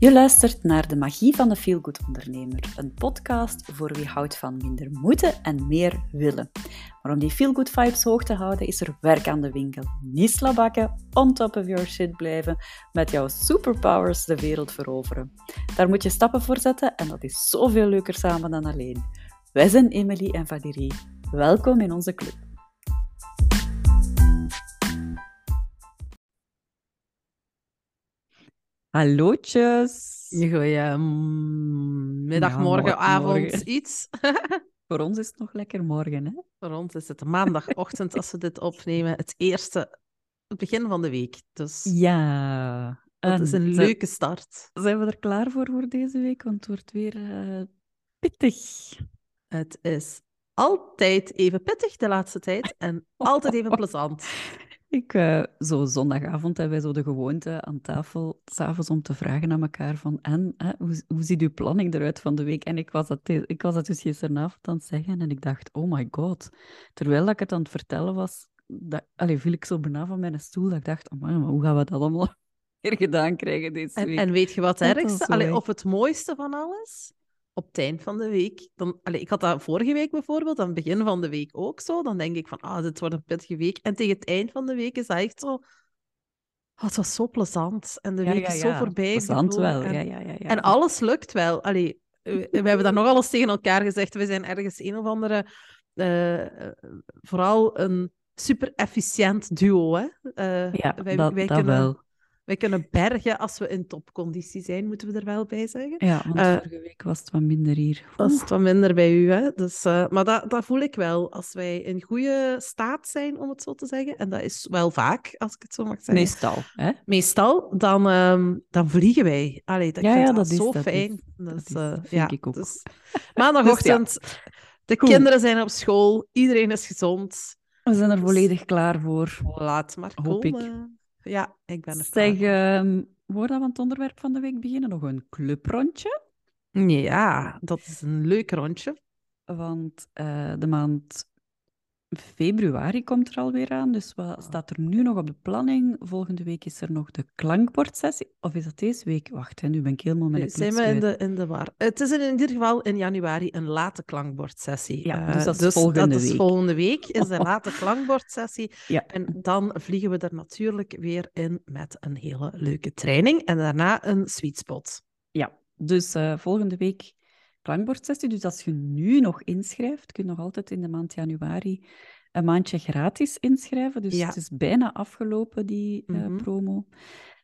Je luistert naar De Magie van de Feelgood Ondernemer, een podcast voor wie houdt van minder moeten en meer willen. Maar om die feelgood vibes hoog te houden, is er werk aan de winkel. Niet slabakken, on top of your shit blijven, met jouw superpowers de wereld veroveren. Daar moet je stappen voor zetten en dat is zoveel leuker samen dan alleen. Wij zijn Emily en Valérie. Welkom in onze club. Hallootjes. Goeiemiddag, Ja, morgen, mor- avond, morgen. iets. Voor ons is het nog lekker morgen, hè? Voor ons is het maandagochtend als we dit opnemen. Het eerste, het begin van de week. Dus Ja. dat is een leuke start. Zijn we er klaar voor voor deze week? Want het wordt weer eh, pittig. Het is altijd even pittig de laatste tijd en altijd even plezant. Ik, eh, zo zondagavond hebben wij zo de gewoonte aan tafel, s'avonds om te vragen aan elkaar van en, hè, hoe, hoe ziet uw planning eruit van de week? En ik was dat, ik was dat dus gisteravond aan het zeggen en ik dacht, oh my god. Terwijl dat ik het aan het vertellen was, dat, allee, viel ik zo bijna van mijn stoel dat ik dacht, oh maar hoe gaan we dat allemaal weer gedaan krijgen deze En, week? en weet je wat het ergste, allee, of het mooiste van alles? Op het eind van de week. Dan, allee, ik had dat vorige week bijvoorbeeld, aan het begin van de week ook zo. Dan denk ik van, ah, dit wordt een pittige week. En tegen het eind van de week is dat echt zo... Oh, het was zo plezant. En de Ja, week ja, is zo ja. voorbij Plezant wel, En, ja, ja, ja. ja. en alles lukt wel. Allee, we, we hebben dat nog alles tegen elkaar gezegd. We zijn ergens een of andere... eh, eh, vooral een super efficiënt duo, hè. Eh, Ja, wij, dat, wij dat kunnen, wel. Wij kunnen bergen als we in topconditie zijn, moeten we er wel bij zeggen. Ja, want Eh, vorige week was het wat minder hier. Is het wat minder bij u, hè. Dus, eh, maar dat, dat voel ik wel. Als wij in goede staat zijn, om het zo te zeggen, en dat is wel vaak, als ik het zo mag zeggen. Meestal, hè? Meestal, dan, ehm, dan vliegen wij. Allee, dat, Ja, dat, dat is- zo dat is- fijn. dat Dus, is- dat vind ja, ik ook. Dus, maandagochtend, de Goed. kinderen zijn op school, iedereen is gezond. We zijn er Dus- volledig klaar voor. Laat maar Hoop ik. Ja, ik ben er Zeg, klaar ehm voordat we aan het onderwerp van de week beginnen, nog een clubrondje. Ja, dat is een leuk rondje. Want eh, de maand februari komt er alweer aan. Dus wat staat er nu nog op de planning? Volgende week is er nog de klankbordsessie. Of is dat deze week? Wacht, hè, nu ben ik helemaal met de zijn we in de, in de war. Het is in ieder geval in januari een late klankbordsessie. Ja, Eh, dus dat is volgende dat is week. volgende week, is de late klankbordsessie. Ja. En dan vliegen we er natuurlijk weer in met een hele leuke training. En daarna een sweet spot. Ja, dus eh, volgende week klankbordsessie. Dus als je nu nog inschrijft, kun je nog altijd in de maand januari een maandje gratis inschrijven. Dus Ja. het is bijna afgelopen, die eh, Mhm. promo.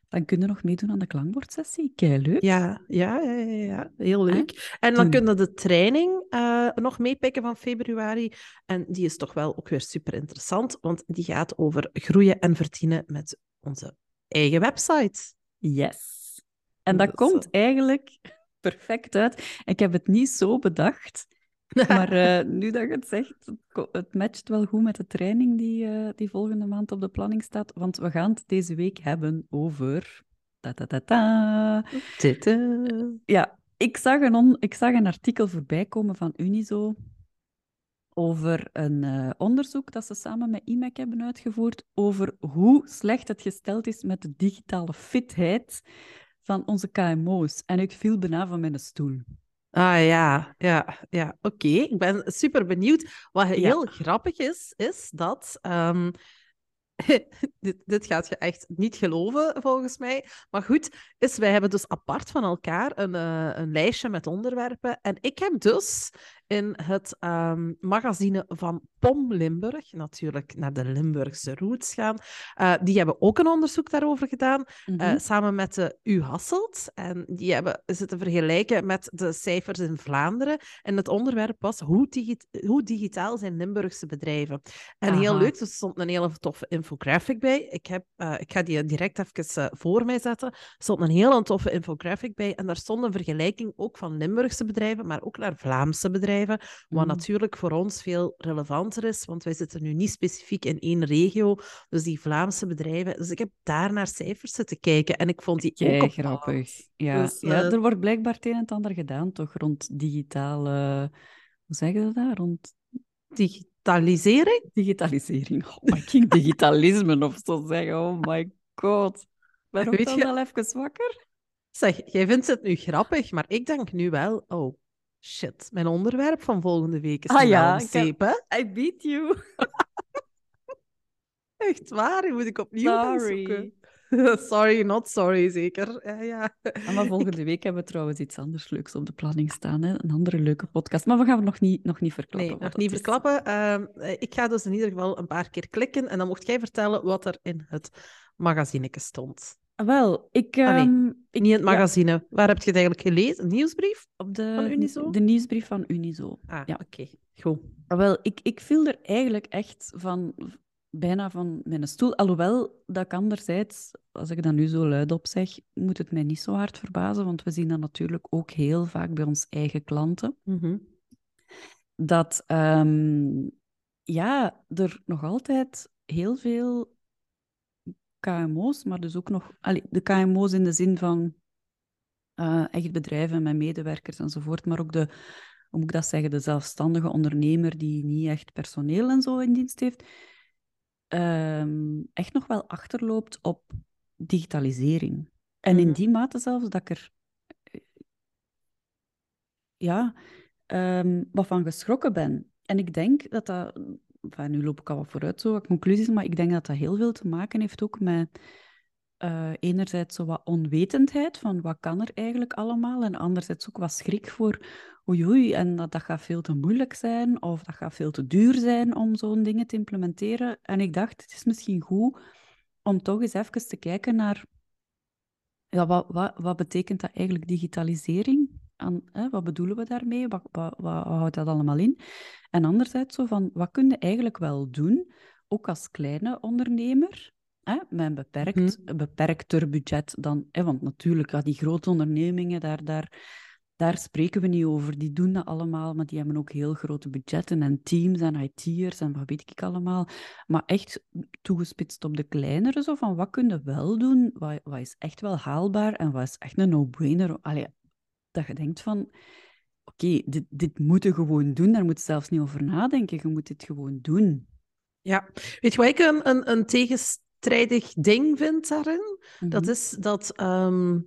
Dan kun je nog meedoen aan de klankbordsessie. Kei leuk. Ja, ja, ja, ja, ja. heel leuk. En dan kunnen de training eh, nog meepikken van februari. En die is toch wel ook weer super interessant, want die gaat over groeien en verdienen met onze eigen website. Yes. En dat Dat, komt eigenlijk perfect uit. Ik heb het niet zo bedacht, maar eh, nu dat je het zegt, het, matcht wel goed met de training die, eh, die volgende maand op de planning staat. Want we gaan het deze week hebben over... Ta -ta -ta -ta. Ja, ik zag, een on- ik zag een artikel voorbij komen van Unizo over een eh, onderzoek dat ze samen met IMEC hebben uitgevoerd over hoe slecht het gesteld is met de digitale fitheid van onze KMO's. En ik viel bijna van mijn stoel. Ah ja, ja, ja. Oké, ik ben super benieuwd. Wat heel grappig is, is dat. ehm, dit, dit gaat je echt niet geloven, volgens mij. Maar goed, is, wij hebben dus apart van elkaar een, eh, een lijstje met onderwerpen. En ik heb dus in het ehm, magazine van POM Limburg, natuurlijk naar de Limburgse roots gaan, eh, die hebben ook een onderzoek daarover gedaan. Mhm. Eh, samen met de U Hasselt. En die hebben zitten vergelijken met de cijfers in Vlaanderen. En het onderwerp was hoe, digi- hoe digitaal zijn Limburgse bedrijven. En heel leuk, er stond een hele toffe infographic bij. Ik, heb, eh, ik ga die direct even voor mij zetten. Er stond een hele toffe infographic bij. En daar stond een vergelijking ook van Limburgse bedrijven, maar ook naar Vlaamse bedrijven. Wat Mm. natuurlijk voor ons veel relevanter is, want wij zitten nu niet specifiek in één regio. Dus die Vlaamse bedrijven. Dus ik heb daar naar cijfers zitten kijken en ik vond die ook grappig. Ja, Dus, ja, eh, er wordt blijkbaar het een en het ander gedaan, toch, rond digitale... Hoe zeg je dat? daar? Rond Digitalisering? digitalisering. Oh, maar ik ging digitalisme of zo zeggen. Oh my god. Ben Weet dan je- wel even wakker? Zeg, jij vindt het nu grappig, maar ik denk nu wel, oh shit, mijn onderwerp van volgende week is ah, ja, zeep, hè? I beat you. Echt waar, die moet ik opnieuw zoeken. sorry, not sorry, zeker. Ja, ja. Ah, maar volgende week hebben we trouwens iets anders leuks op de planning staan. Hè? Een andere leuke podcast. Maar we gaan het nog niet, nog niet verklappen. Nee, nog niet verklappen. Ehm, ik ga dus in ieder geval een paar keer klikken en dan mocht jij vertellen wat er in het magazineke stond. Wel, ik... Ah, ehm, ik niet het magazine. Waar heb je het eigenlijk gelezen? Een nieuwsbrief Op de, van Unizo? De nieuwsbrief van Unizo. Ah, ja. oké. Goed. Ah, wel, ik, ik viel er eigenlijk echt van, bijna van mijn stoel. Alhoewel dat ik anderzijds, als ik dat nu zo luid op zeg, moet het mij niet zo hard verbazen, want we zien dat natuurlijk ook heel vaak bij ons eigen klanten. Mhm. Dat um, ja, er nog altijd heel veel KMO's, maar dus ook nog allee, de KMO's in de zin van uh, echt bedrijven met medewerkers enzovoort, maar ook de, hoe moet ik dat zeggen, de zelfstandige ondernemer die niet echt personeel en zo in dienst heeft, um, echt nog wel achterloopt op digitalisering. En in mhm. die mate zelfs dat ik er ja, um, wat van geschrokken ben. En ik denk dat dat enfin, nu loop ik al wat vooruit, zo, conclusies, maar ik denk dat dat heel veel te maken heeft ook met uh, enerzijds zo wat onwetendheid van wat kan er eigenlijk allemaal, en anderzijds ook wat schrik voor oei oei, en dat, dat gaat veel te moeilijk zijn, of dat gaat veel te duur zijn om zo'n dingen te implementeren. En ik dacht, het is misschien goed om toch eens even te kijken naar ja, wat, wat, wat betekent dat eigenlijk digitalisering? Aan, hè, wat bedoelen we daarmee? Wat, wat, wat, houdt dat allemaal in? En anderzijds zo van, wat kun je eigenlijk wel doen, ook als kleine ondernemer, hè, met een beperkt, mm beperkter budget dan... Hè, want natuurlijk, ja, die grote ondernemingen, daar, daar, daar spreken we niet over. Die doen dat allemaal, maar die hebben ook heel grote budgetten en teams en IT'ers en wat weet ik allemaal. Maar echt toegespitst op de kleinere, zo van wat kun je wel doen, wat, wat is echt wel haalbaar en wat is echt een no-brainer. Allee, dat je denkt van, oké, dit, dit moet je gewoon doen, daar moet je zelfs niet over nadenken, je moet dit gewoon doen. Ja, weet je wat ik een, een, een tegenstrijdig ding vind daarin? Dat mhm. is dat ehm,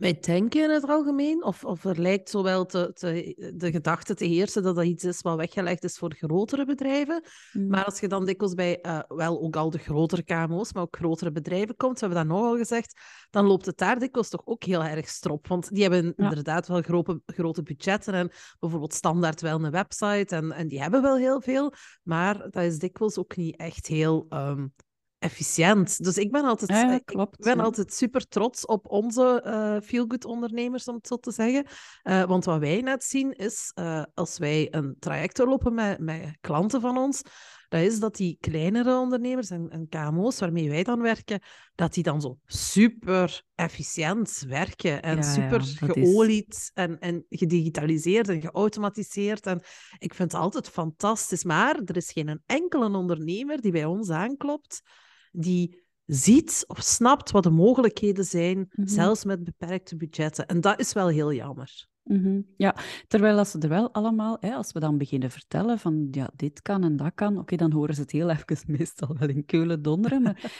wij denken in het algemeen, of, of er lijkt zowel te, te, de gedachte te heersen dat dat iets is wat weggelegd is voor grotere bedrijven. Mm. Maar als je dan dikwijls bij uh, wel ook al de grotere KMO's, maar ook grotere bedrijven komt, we hebben dat nogal gezegd, dan loopt het daar dikwijls toch ook heel erg strop. Want die hebben inderdaad wel grote, grote budgetten en bijvoorbeeld standaard wel een website en, en die hebben wel heel veel, maar dat is dikwijls ook niet echt heel... Um, efficiënt. Dus ik ben altijd, ja, klopt, ik ben altijd super trots op onze uh, feel-good ondernemers, om het zo te zeggen. Uh, want wat wij net zien is, uh, als wij een traject doorlopen met, met klanten van ons, dat is dat die kleinere ondernemers en, en KMO's waarmee wij dan werken, dat die dan zo super efficiënt werken en super geolied en, en gedigitaliseerd en geautomatiseerd. En ik vind het altijd fantastisch. Maar er is geen enkele ondernemer die bij ons aanklopt die ziet of snapt wat de mogelijkheden zijn, mhm. zelfs met beperkte budgetten. En dat is wel heel jammer. Mhm. Ja, terwijl als ze er wel allemaal, hè, als we dan beginnen vertellen van ja, dit kan en dat kan, oké, dan horen ze het heel even meestal wel in keulen donderen, maar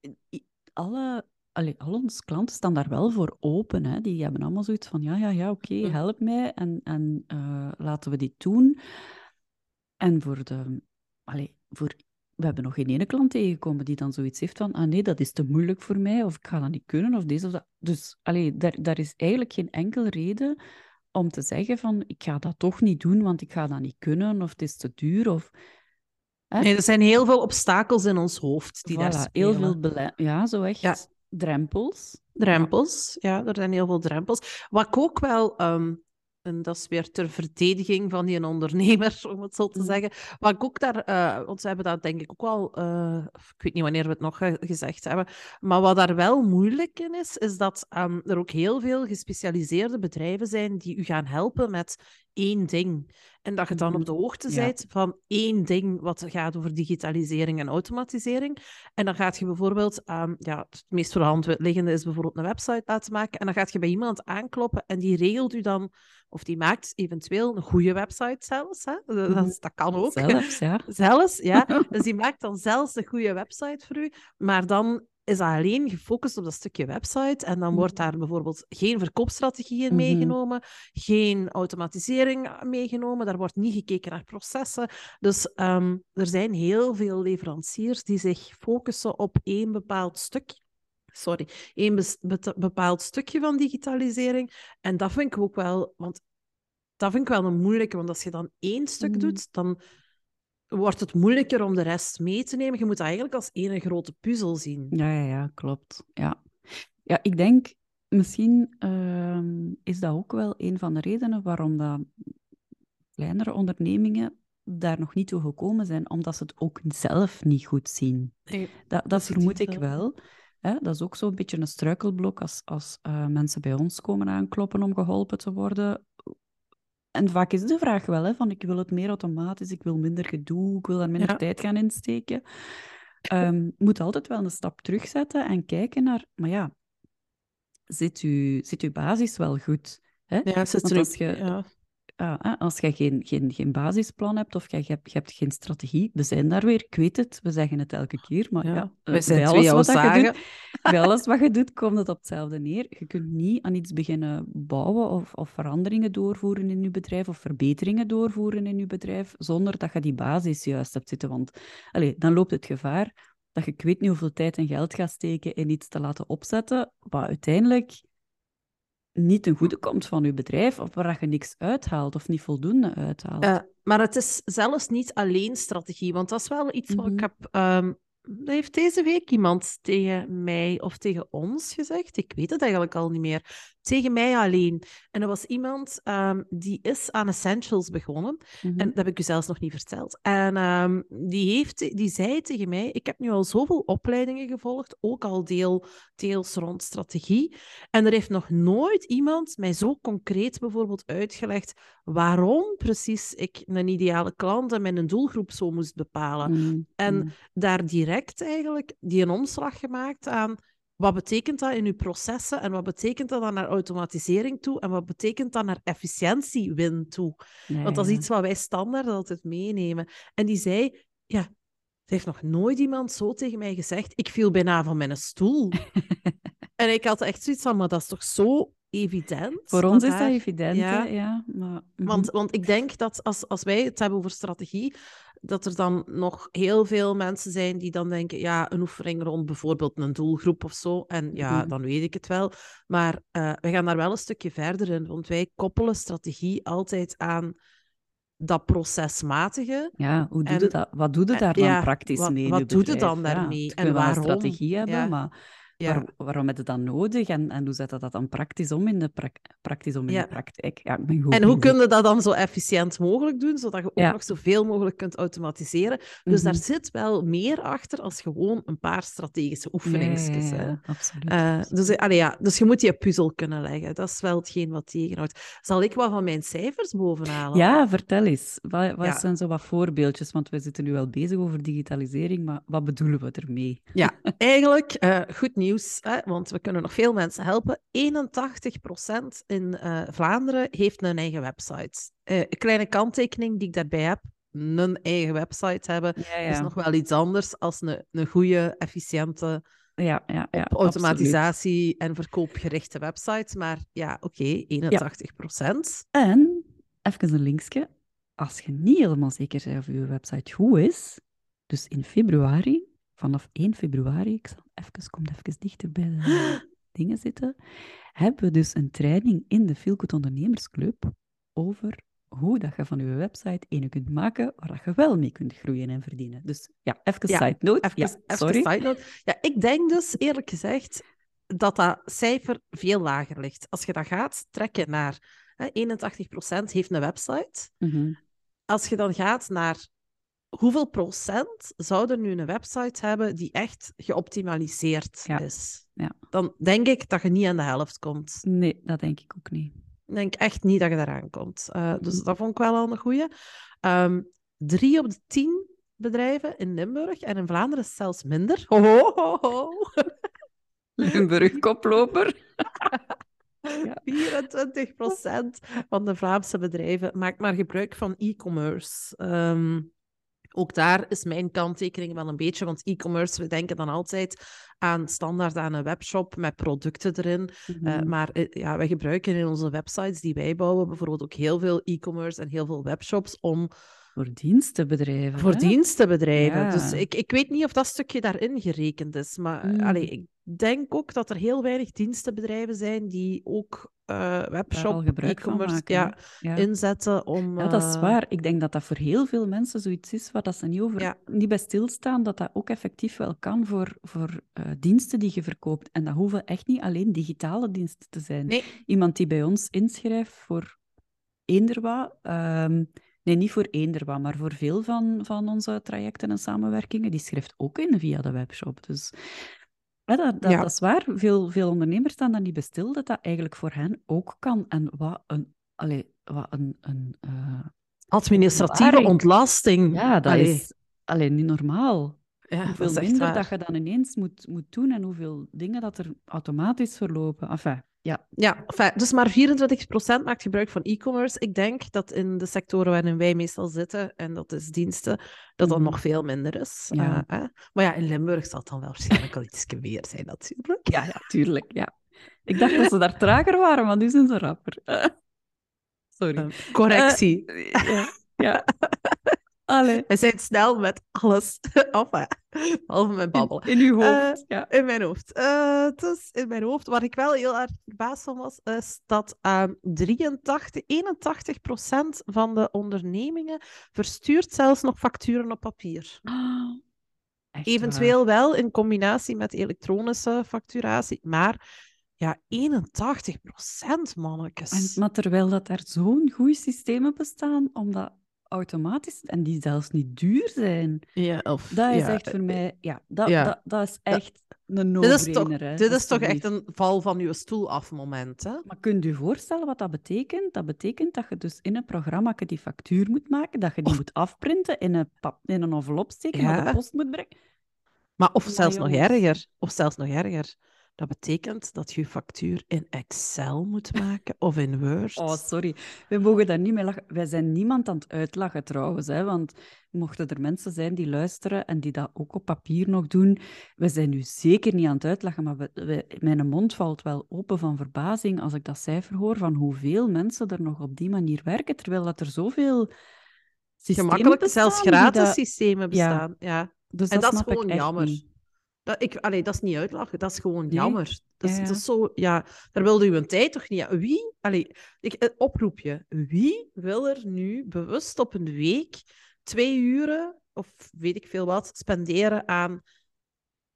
alle, allee, al onze klanten staan daar wel voor open. Hè. Die hebben allemaal zoiets van ja, ja, ja, oké, help mij en, en uh, laten we dit doen. En voor de, allee, voor we hebben nog geen ene klant tegengekomen die dan zoiets heeft van, ah nee, dat is te moeilijk voor mij, of ik ga dat niet kunnen, of deze of dat. Dus allee, daar, daar is eigenlijk geen enkele reden om te zeggen van, ik ga dat toch niet doen, want ik ga dat niet kunnen, of het is te duur, of... Hè? Nee, er zijn heel veel obstakels in ons hoofd die daar spelen. Heel veel beleid, ja, zo echt ja. drempels. Drempels, ja, er zijn heel veel drempels. Wat ik ook wel um, en dat is weer ter verdediging van die ondernemer, om het zo te mm. zeggen. Wat ik ook daar, uh, want ze hebben dat denk ik ook wel, uh, ik weet niet wanneer we het nog gezegd hebben, maar wat daar wel moeilijk in is, is dat um, er ook heel veel gespecialiseerde bedrijven zijn die u gaan helpen met één ding. En dat je dan op de mhm. hoogte bent van één ding wat gaat over digitalisering en automatisering. En dan gaat je bijvoorbeeld, um, ja, het meest voor de hand liggende is bijvoorbeeld een website laten maken. En dan gaat je bij iemand aankloppen en die regelt u dan, of die maakt eventueel een goede website zelfs. Hè? Dat, mhm. dat kan ook. Zelfs, ja. zelfs, ja. dus die maakt dan zelfs een goede website voor u. Maar dan is alleen gefocust op dat stukje website. En dan wordt daar bijvoorbeeld geen verkoopstrategie in Mhm. meegenomen, geen automatisering meegenomen, daar wordt niet gekeken naar processen. Dus ehm, er zijn heel veel leveranciers die zich focussen op één bepaald stuk. Sorry, één bepaald stukje van digitalisering. En dat vind ik ook wel, want dat vind ik wel een moeilijke, want als je dan één stuk Mhm. doet, dan wordt het moeilijker om de rest mee te nemen. Je moet dat eigenlijk als één grote puzzel zien. Ja, ja, ja, klopt. Ja, ja ik denk misschien ehm, is dat ook wel een van de redenen waarom dat kleinere ondernemingen daar nog niet toe gekomen zijn, omdat ze het ook zelf niet goed zien. Nee, Dat, dat vermoed ik wel. wel. Hè? Dat is ook zo'n beetje een struikelblok als, als eh, mensen bij ons komen aankloppen om geholpen te worden. En vaak is de vraag wel, hè, van ik wil het meer automatisch, ik wil minder gedoe, ik wil daar minder Ja. tijd gaan insteken. Ehm, je moet altijd wel een stap terugzetten en kijken naar, maar ja, zit uw, zit uw basis wel goed? Hè? Ja, als je, ja. Hè, als je geen, geen, geen basisplan hebt of je, je hebt, je hebt geen strategie, we zijn daar weer, ik weet het, we zeggen het elke keer, maar ja, Ja, eh, zijn bij alles wat je doet, bij alles wat je doet, komt het op hetzelfde neer. Je kunt niet aan iets beginnen bouwen of, of veranderingen doorvoeren in je bedrijf of verbeteringen doorvoeren in je bedrijf zonder dat je die basis juist hebt zitten. Want allee, dan loopt het gevaar dat je ik weet niet hoeveel tijd en geld gaat steken in iets te laten opzetten, wat uiteindelijk niet ten goede komt van je bedrijf of waar je niks uithaalt of niet voldoende uithaalt. Eh, maar het is zelfs niet alleen strategie, want dat is wel iets wat ik Mhm. heb. ehm, dat heeft deze week iemand tegen mij of tegen ons gezegd. Ik weet het eigenlijk al niet meer. Tegen mij alleen. En dat was iemand ehm, die is aan Essentials begonnen. Mhm. En dat heb ik u zelfs nog niet verteld. En ehm, die, heeft, die zei tegen mij: Ik heb nu al zoveel opleidingen gevolgd, ook al deel, deels rond strategie. En er heeft nog nooit iemand mij zo concreet bijvoorbeeld uitgelegd waarom precies ik een ideale klant en mijn doelgroep zo moest bepalen. Mm, En mm. daar direct eigenlijk die een omslag gemaakt aan wat betekent dat in uw processen en wat betekent dat dan naar automatisering toe en wat betekent dat naar efficiëntiewin toe. Want dat is iets wat wij standaard altijd meenemen. En die zei, ja, er heeft nog nooit iemand zo tegen mij gezegd, ik viel bijna van mijn stoel. en ik had echt zoiets van, maar dat is toch zo evident? Voor ons is daar- dat evident, ja. hè, ja. Maar, mhm. want, want ik denk dat als, als wij het hebben over strategie, dat er dan nog heel veel mensen zijn die dan denken, ja, een oefening rond bijvoorbeeld een doelgroep of zo. En ja, Mhm. dan weet ik het wel. Maar eh, we gaan daar wel een stukje verder in, want wij koppelen strategie altijd aan dat procesmatige. Ja, hoe doe je dat? Wat doe je daar dan ja, praktisch wat- mee wat je doe je bedrijf? dan daarmee? En waarom? strategie hebben, Ja. maar Ja. waar- waarom heb je dat nodig en, en hoe zet je dat dan praktisch om in de, prak- praktisch om in Ja. de praktijk? Ja, ik ben goed En hoe kun je dat dan zo efficiënt mogelijk doen, zodat je ook nog zoveel mogelijk kunt automatiseren? Dus daar Mhm. zit wel meer achter als gewoon een paar strategische oefeningsjes. Hè. absoluut. Eh, absoluut. dus, allee, ja, dus je moet die puzzel kunnen leggen. Dat is wel hetgeen wat tegenhoudt. Zal ik wat van mijn cijfers bovenhalen? Ja, vertel eens. Wat, wat zijn zo wat voorbeeldjes? Want we zitten nu wel bezig over digitalisering, maar wat bedoelen we ermee? Ja, eigenlijk eh, goed nieuws, hè, want we kunnen nog veel mensen helpen. 81% in eh, Vlaanderen heeft een eigen website. Eh, een kleine kanttekening die ik daarbij heb. Een eigen website hebben Ja, is nog wel iets anders als een, een goede, efficiënte, ja, ja, ja, op absoluut. automatisatie en verkoopgerichte website. Maar ja, oké, 81%. En, even een linkje, als je niet helemaal zeker bent of je website goed is, dus in februari, vanaf 1 februari, ik zal even, kom even dichter bij de dingen zitten, hebben we dus een training in de Feelgood Ondernemersclub over hoe dat je van je website ene kunt maken waar dat je wel mee kunt groeien en verdienen. Dus ja, even Ja, side note. Even, ja, even sorry. side note. Ja, ik denk dus eerlijk gezegd dat dat cijfer veel lager ligt. Als je dat gaat trekken naar hè, 81% heeft een website. Mhm. Als je dan gaat naar hoeveel procent zou er nu een website hebben die echt geoptimaliseerd Ja, is, ja. dan denk ik dat je niet aan de helft komt. Nee, dat denk ik ook niet. Ik denk echt niet dat je daaraan komt. Eh, dus Mhm. dat vond ik wel al een goeie. Ehm, drie op de tien bedrijven in Limburg en in Vlaanderen is zelfs minder. Ho, ho, ho, ho. Limburg koploper. Ja. 24% van de Vlaamse bedrijven maakt maar gebruik van e-commerce. Ehm, Ook daar is mijn kanttekening wel een beetje, want e-commerce, we denken dan altijd aan standaard aan een webshop met producten erin. Mm maar uh, ja, wij gebruiken in onze websites die wij bouwen bijvoorbeeld ook heel veel e-commerce en heel veel webshops om voor dienstenbedrijven. Voor hè? dienstenbedrijven. Ja. Dus ik, ik weet niet of dat stukje daarin gerekend is. Maar mm. allee, ik denk ook dat er heel weinig dienstenbedrijven zijn die ook uh, webshop, e-commerce ja, ja. inzetten om... Ja, dat is waar. Ik denk dat dat voor heel veel mensen zoiets is waar dat ze niet, over, niet bij stilstaan, dat dat ook effectief wel kan voor, voor uh, diensten die je verkoopt. En dat hoeven echt niet alleen digitale diensten te zijn. Nee. Iemand die bij ons inschrijft voor eender wat... Um, Nee, niet voor eender wat, maar voor veel van, van onze trajecten en samenwerkingen, die schrijft ook in via de webshop. Dus ja, dat, dat, ja. dat, is waar. Veel, veel ondernemers staan dan niet bestil dat dat eigenlijk voor hen ook kan. En wat een... Allez, wat een, een uh, Administratieve ontlasting. Ja, dat allee. is alleen niet normaal. Ja, hoeveel dat minder dat je dan ineens moet, moet doen en hoeveel dingen dat er automatisch verlopen. Enfin, ja, ja enfin, dus maar 24% maakt gebruik van e-commerce. Ik denk dat in de sectoren waarin wij meestal zitten, en dat is diensten, dat dat mm. nog veel minder is. Ja. Uh, maar ja, in Limburg zal het dan wel waarschijnlijk al iets meer zijn, natuurlijk. Ja, ja, tuurlijk. Ja. Ik dacht dat ze daar trager waren, maar nu zijn ze rapper. sorry. Uh, correctie. Uh, ja. ja. Allee. We zijn snel met alles. enfin, behalve met babbelen. In, in uw hoofd, uh, ja. In mijn hoofd. Uh, dus in mijn hoofd, waar ik wel heel erg verbaasd van was, is dat um, 83, 81 procent van de ondernemingen verstuurt zelfs nog facturen op papier. Oh, Eventueel wel in combinatie met elektronische facturatie, maar ja, 81 procent, mannetjes. En, maar terwijl dat er zo'n goede systemen bestaan om dat automatisch en die zelfs niet duur zijn. Ja, of, dat is ja, echt voor mij, ja, dat, ja. dat, dat is echt een no-brainer. Dit is toch, dit is toch echt een val van je stoel af moment. Hè? Maar kunt u voorstellen wat dat betekent? Dat betekent dat je dus in een programma die factuur moet maken, dat je die of... moet afprinten, in een, pap, in een envelop steken, naar de post moet brengen. Maar of zelfs nog erger. Of zelfs nog erger. Dat betekent dat je je factuur in Excel moet maken of in Word. Oh, sorry. We mogen daar niet mee lachen. Wij zijn niemand aan het uitlachen trouwens. Hè? Want mochten er mensen zijn die luisteren en die dat ook op papier nog doen, we zijn nu zeker niet aan het uitlachen, maar we, we, mijn mond valt wel open van verbazing als ik dat cijfer hoor van hoeveel mensen er nog op die manier werken, terwijl dat er zoveel systemen Gemakkelijk, bestaan, zelfs gratis dat... systemen bestaan. Ja. ja. Dus en dat, dat is gewoon jammer. Niet. Dat, ik, allee, dat is niet uitlachen, dat is gewoon nee. jammer. Dat is, ja, ja. dat is zo, ja, daar wilde u een tijd toch niet aan. Wie, allee, ik, een oproepje, wie wil er nu bewust op een week twee uren, of weet ik veel wat, spenderen aan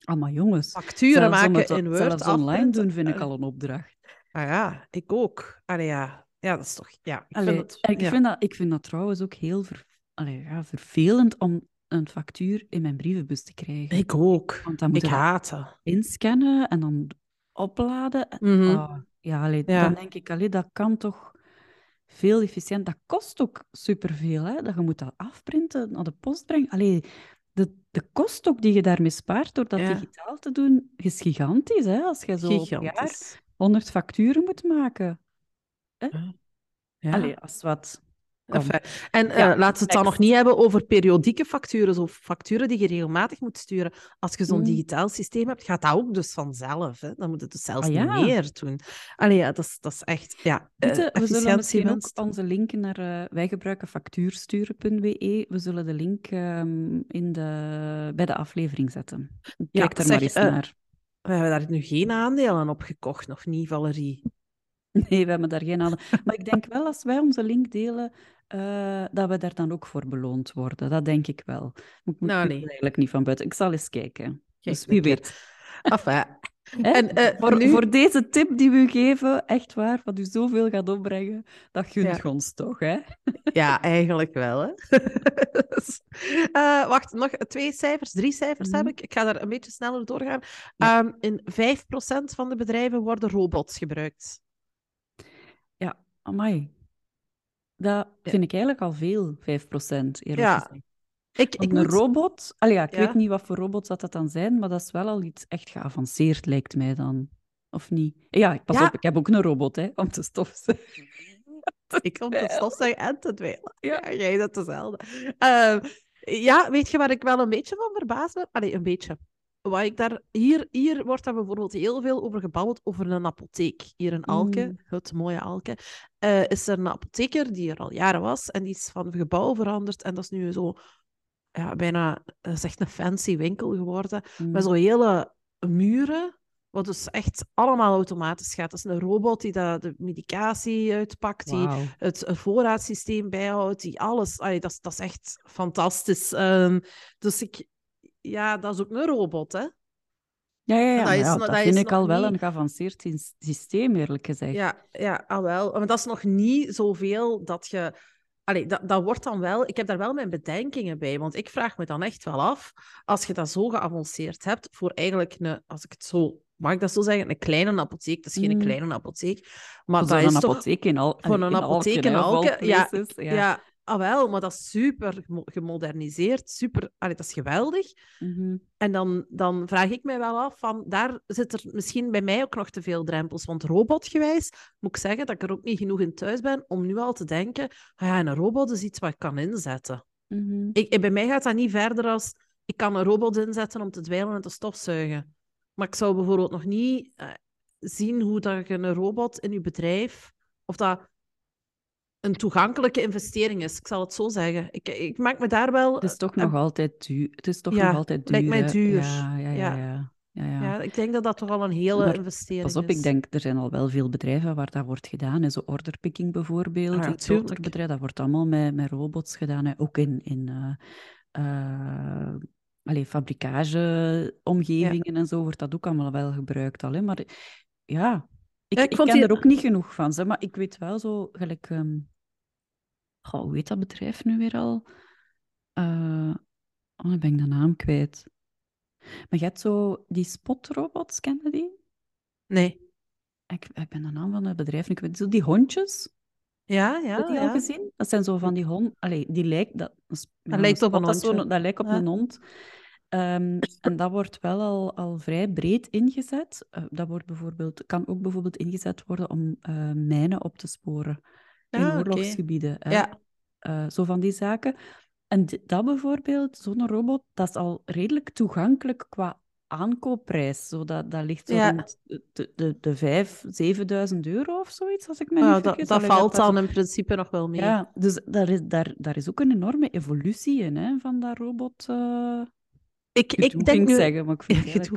Ah, maar jongens, facturen maken het, in Word? Zelfs online doen vind ik al een opdracht. Ah ja, ik ook. Allee, ja. ja, dat is toch... Ja, ik, allee, vind, het, ik, ja. vind dat, ik vind dat trouwens ook heel ver, allee, ja, vervelend om een factuur in mijn brievenbus te krijgen. Ik ook. Want dan moet ik haat. Inscannen en dan opladen. Mm -hmm. oh, ja, allee, ja, dan denk ik, allee, dat kan toch veel efficiënt. Dat kost ook superveel, hè? Dat je moet dat afprinten, naar de post brengen. Allee, de, de kost ook die je daarmee spaart door dat ja. digitaal te doen, is gigantisch, hè? Als je zo jaar 100 facturen moet maken. Hè? Ja. Allee, als wat... Enfin, en ja, uh, laten we het dan nog niet hebben over periodieke facturen, of facturen die je regelmatig moet sturen. Als je zo'n mm. digitaal systeem hebt, gaat dat ook dus vanzelf. Hè? Dan moet het dus zelfs ah, ja. niet meer doen. Allee, ja, dat, is, dat is echt... Ja, uh, we zullen misschien ook onze link naar... Uh, wij gebruiken factuursturen.be. We zullen de link um, in de, bij de aflevering zetten. Kijk ja, er zeg, maar eens naar. We hebben daar nu geen aandelen op gekocht, nog niet, Valerie. Nee, we hebben daar geen aandelen. Maar ik denk wel, als wij onze link delen, uh, dat we daar dan ook voor beloond worden. Dat denk ik wel. Ik moet nou, nee. eigenlijk niet van buiten. Ik zal eens kijken. Kijk, dus wie weet. Enfin. En, uh, voor, nu... voor, deze tip die we u geven, echt waar, wat u zoveel gaat opbrengen, dat gunt ja. ons toch, hè? Ja, eigenlijk wel, hè? uh, wacht, nog twee cijfers, drie cijfers mm -hmm. heb ik. Ik ga daar een beetje sneller doorgaan. Ja. Um, in 5% van de bedrijven worden robots gebruikt. Amai. Dat vind ik eigenlijk al veel, 5%, eerlijk ja. gezegd. Ik, ik een moet... robot, allee, ja, ik ja. weet niet wat voor robots dat, dat dan zijn, maar dat is wel al iets echt geavanceerd, lijkt mij dan. Of niet? Ja, pas ja. op, ik heb ook een robot hè, om te stofzuigen. ik om te stofzuigen en te dweilen. Ja, jij dat dezelfde. Uh, Ja, weet je waar ik wel een beetje van verbaasd ben? Allee, een beetje. Wat ik daar, hier, hier wordt daar bijvoorbeeld heel veel over gebabbeld, over een apotheek. Hier in Alke, Mm. het mooie Alke, eh, is er een apotheker die er al jaren was en die is van gebouw veranderd. En dat is nu zo, ja, bijna, echt een fancy winkel geworden. Mm. Met zo'n hele muren, wat dus echt allemaal automatisch gaat. Dat is een robot die dat, de medicatie uitpakt, die het eh, voorraadsysteem bijhoudt, die alles. Allee, dat, is, dat is echt fantastisch. Ehm, dus ik, ja, dat is ook een robot, hè? Ja, ja, ja. dat is ja, dat dat vind is ik al wel niet- een geavanceerd sys- systeem, eerlijk gezegd. Ja, ja, ah wel. Maar dat is nog niet zoveel dat je. Allee, dat, dat wordt dan wel. Ik heb daar wel mijn bedenkingen bij. Want ik vraag me dan echt wel af. Als je dat zo geavanceerd hebt. voor eigenlijk een. Als ik het zo. Mag ik dat zo zeggen? Een kleine apotheek. Dat is geen Mm. kleine apotheek. Maar dat is toch. apotheek in, al, voor in een apotheek Alken, in of all Alken, Ja, ja. Ah wel, maar dat is super gemo- gemoderniseerd. Super. Allee, dat is geweldig. Mhm. En dan, dan vraag ik mij wel af, van, daar zit er misschien bij mij ook nog te veel drempels. Want robotgewijs moet ik zeggen dat ik er ook niet genoeg in thuis ben om nu al te denken, ah ja, een robot is iets wat ik kan inzetten. Mhm. Ik, bij mij gaat dat niet verder als, ik kan een robot inzetten om te dweilen en te stofzuigen. Maar ik zou bijvoorbeeld nog niet eh, zien hoe dat je een robot in je bedrijf, of dat een toegankelijke investering is. Ik zal het zo zeggen. Ik, ik maak me daar wel... Het is toch eh, nog altijd duur. Het is toch ja, nog altijd duur. lijkt mij duur. Ja, ja, ja. Ja. ja. ja, ik denk dat dat toch wel een hele Maar investering Pas op, is. ik denk, er zijn al wel veel bedrijven waar dat wordt gedaan. Zo orderpicking bijvoorbeeld, Ah bedrijven, dat wordt allemaal met, met robots gedaan. hè. Ook in, in eh, allee, fabrikageomgevingen en zo wordt dat ook allemaal wel gebruikt al. Hè. Maar ja, ik, ik ik vond ken die- er ook niet genoeg van. Zeg, maar ik weet wel zo, gelijk... ehm, goh, hoe heet dat bedrijf nu weer al? Eh, oh, dan ben ik de naam kwijt. Maar je hebt zo die spotrobots, ken je die? Nee. Ik, ik ben de naam van het bedrijf niet kwijt. Zo die hondjes, Ja, heb ja, je die al gezien? Dat zijn zo van die hond... Allee, die lijkt... Dat, dat ja, lijkt op een dat zo'n- hondje. Dat lijkt op Ja. een hond. En dat wordt wel al, al vrij breed ingezet. Eh, dat wordt bijvoorbeeld, kan ook bijvoorbeeld ingezet worden om eh, mijnen op te sporen in Ah, oorlogsgebieden. Hè? Ja. Eh, zo van die zaken. En dat bijvoorbeeld, zo'n robot, dat is al redelijk toegankelijk qua aankoopprijs. Zo dat, dat ligt zo Ja. rond de, de, de 5.000, 7.000 euro of zoiets, als ik me Ah, niet dat, vergis. dat Allee, valt dat dan in principe nog wel mee. Ja, dus daar is, daar, daar is ook een enorme evolutie in, hè, van dat robot... eh Ik, ik denk nu... zeggen, maar ik vind Ja, het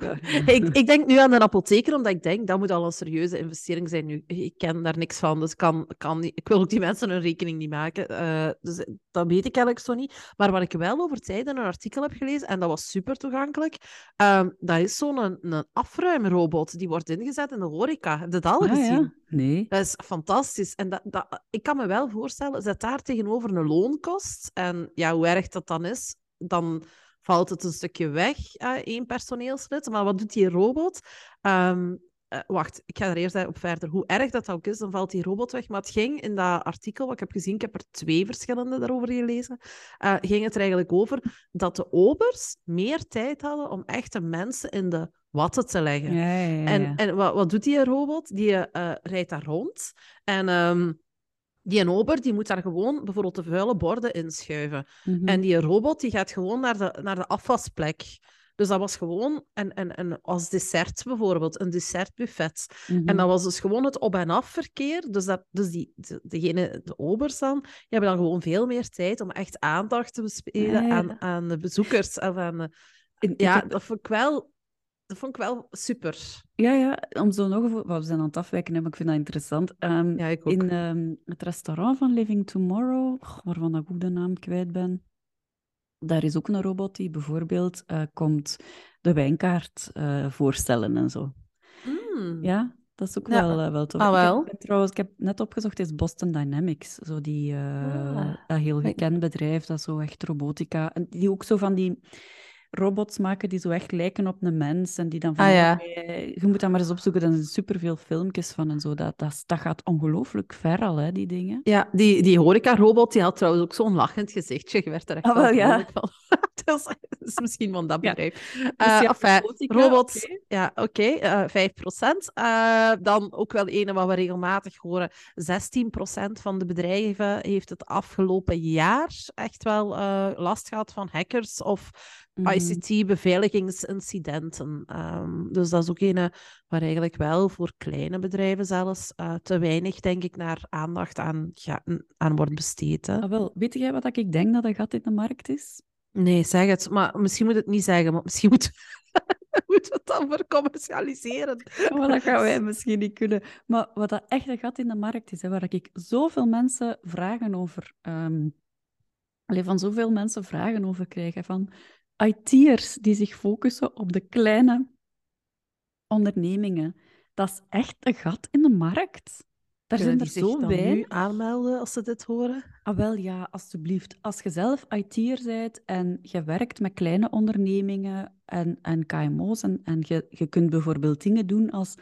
ik, ik denk nu aan een apotheker, omdat ik denk dat moet al een serieuze investering zijn nu. Ik ken daar niks van, dus kan, kan niet, ik wil ook die mensen hun rekening niet maken. Eh, dus dat weet ik eigenlijk zo niet. Maar wat ik wel over tijd in een artikel heb gelezen, en dat was super toegankelijk, ehm, dat is zo'n een, een afruimrobot die wordt ingezet in de horeca. Heb je dat al Ah, gezien? ja? Nee. Dat is fantastisch. En dat, dat, ik kan me wel voorstellen, zet daar tegenover een loonkost. En ja, hoe erg dat dan is, dan valt het een stukje weg, eh, één personeelslid. Maar wat doet die robot? Ehm, eh, wacht, ik ga er eerst op verder. Hoe erg dat ook is, dan valt die robot weg. Maar het ging in dat artikel wat ik heb gezien, ik heb er twee verschillende daarover gelezen, eh, ging het er eigenlijk over dat de obers meer tijd hadden om echte mensen in de watten te leggen. Ja, ja, ja. En, en wat, wat doet die robot? Die rijdt daar rond. En ehm, die een ober die moet daar gewoon bijvoorbeeld de vuile borden inschuiven. Mhm. En die robot die gaat gewoon naar de, naar de afwasplek. Dus dat was gewoon een, een, een, als dessert bijvoorbeeld, een dessertbuffet. En Mhm. dat was dus gewoon het op- en afverkeer. Dus, dat, dus die, de, degene, de obers dan, die hebben dan gewoon veel meer tijd om echt aandacht te besteden Ja, ja. aan, aan de bezoekers. Of aan En ja, dat vond ik wel... Dat vond ik wel super. Ja, ja, om zo nog over... We zijn aan het afwijken, maar ik vind dat interessant. Ehm, Ja, ik ook. in ehm, het restaurant van Living Tomorrow, waarvan ik ook de naam kwijt ben, daar is ook een robot die bijvoorbeeld eh, komt de wijnkaart eh, voorstellen en zo. Mm. Ja, dat is ook Ja. wel, eh, wel tof. Ah, Ik heb- trouwens, ik heb net opgezocht, is Boston Dynamics. Zo die, Ah. dat heel gekend bedrijf, dat zo echt robotica... En die ook zo van die robots maken die zo echt lijken op een mens. En die dan van... Ah, ja. je moet dat maar eens opzoeken, er zijn superveel filmpjes van en zo. Dat, dat, dat gaat ongelooflijk ver al, hè, die dingen. Ja, die, die horeca-robot die had trouwens ook zo'n lachend gezichtje. Je werd er echt Ah, wel, ja. van. dat is misschien van dat Ja. bedrijf. Dus ja, enfin, robotica, robots, ja, oké, eh 5%. Eh, dan ook wel ene wat we regelmatig horen. 16% van de bedrijven heeft het afgelopen jaar echt wel last gehad van hackers of. ICT-beveiligingsincidenten. Ehm, dus dat is ook een waar eigenlijk wel voor kleine bedrijven zelfs eh, te weinig, denk ik, naar aandacht aan, ga- aan wordt besteed. Ah, wel, weet jij wat ik denk dat een gat in de markt is? Nee, zeg het. Maar misschien moet het niet zeggen, maar misschien moet moeten we het dan vercommercialiseren. Oh, dat gaan wij misschien niet kunnen. Maar wat dat echt een gat in de markt is, hè, waar ik zoveel mensen vragen over, ehm allee, van zoveel mensen vragen over krijgen, van IT'ers die zich focussen op de kleine ondernemingen. Dat is echt een gat in de markt. Daar Kunnen zijn er zo weinig. nu aanmelden als ze dit horen? Ah, wel ja, alstublieft. Als je zelf IT'er bent en je werkt met kleine ondernemingen en, en KMO's en, en je, je kunt bijvoorbeeld dingen doen als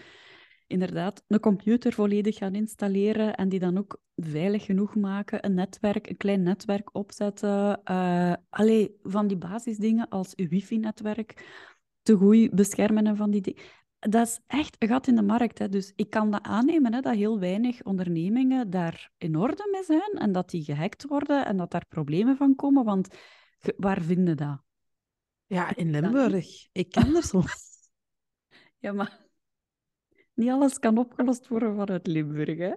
inderdaad een computer volledig gaan installeren en die dan ook veilig genoeg maken, een netwerk, een klein netwerk opzetten. allee, van die basisdingen als wifi-netwerk te goed beschermen en van die dingen. Dat is echt een gat in de markt. Hè. Dus ik kan dat aannemen, hè, dat heel weinig ondernemingen daar in orde mee zijn en dat die gehackt worden en dat daar problemen van komen. Want waar vinden dat? Ja, in Limburg. Ik ken er zo. Ja, maar niet alles kan opgelost worden vanuit Limburg. Hè?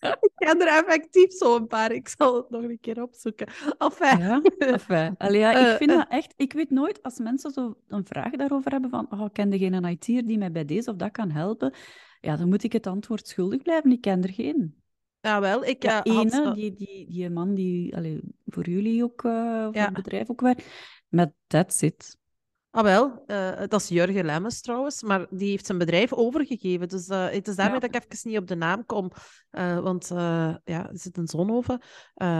Ik ken er effectief zo een paar. Ik zal het nog een keer opzoeken. Enfin, Ja, enfin. Allee, ja, ik Eh, vind eh. dat echt... Ik weet nooit, als mensen zo een vraag daarover hebben van oh, ken je geen IT'er die mij bij deze of dat kan helpen? Ja, dan moet ik het antwoord schuldig blijven. Ik ken er geen. ja, wel. Ik Ja, had... ene, die, die, die man die allee, voor jullie ook, voor Ja. het bedrijf ook werkt, met that's it. Ah, wel. eh, dat is Jurgen Lemmens trouwens, maar die heeft zijn bedrijf overgegeven. Dus eh, het is daarmee Ja. dat ik even niet op de naam kom. eh, want ja, er zit een Zonhoven.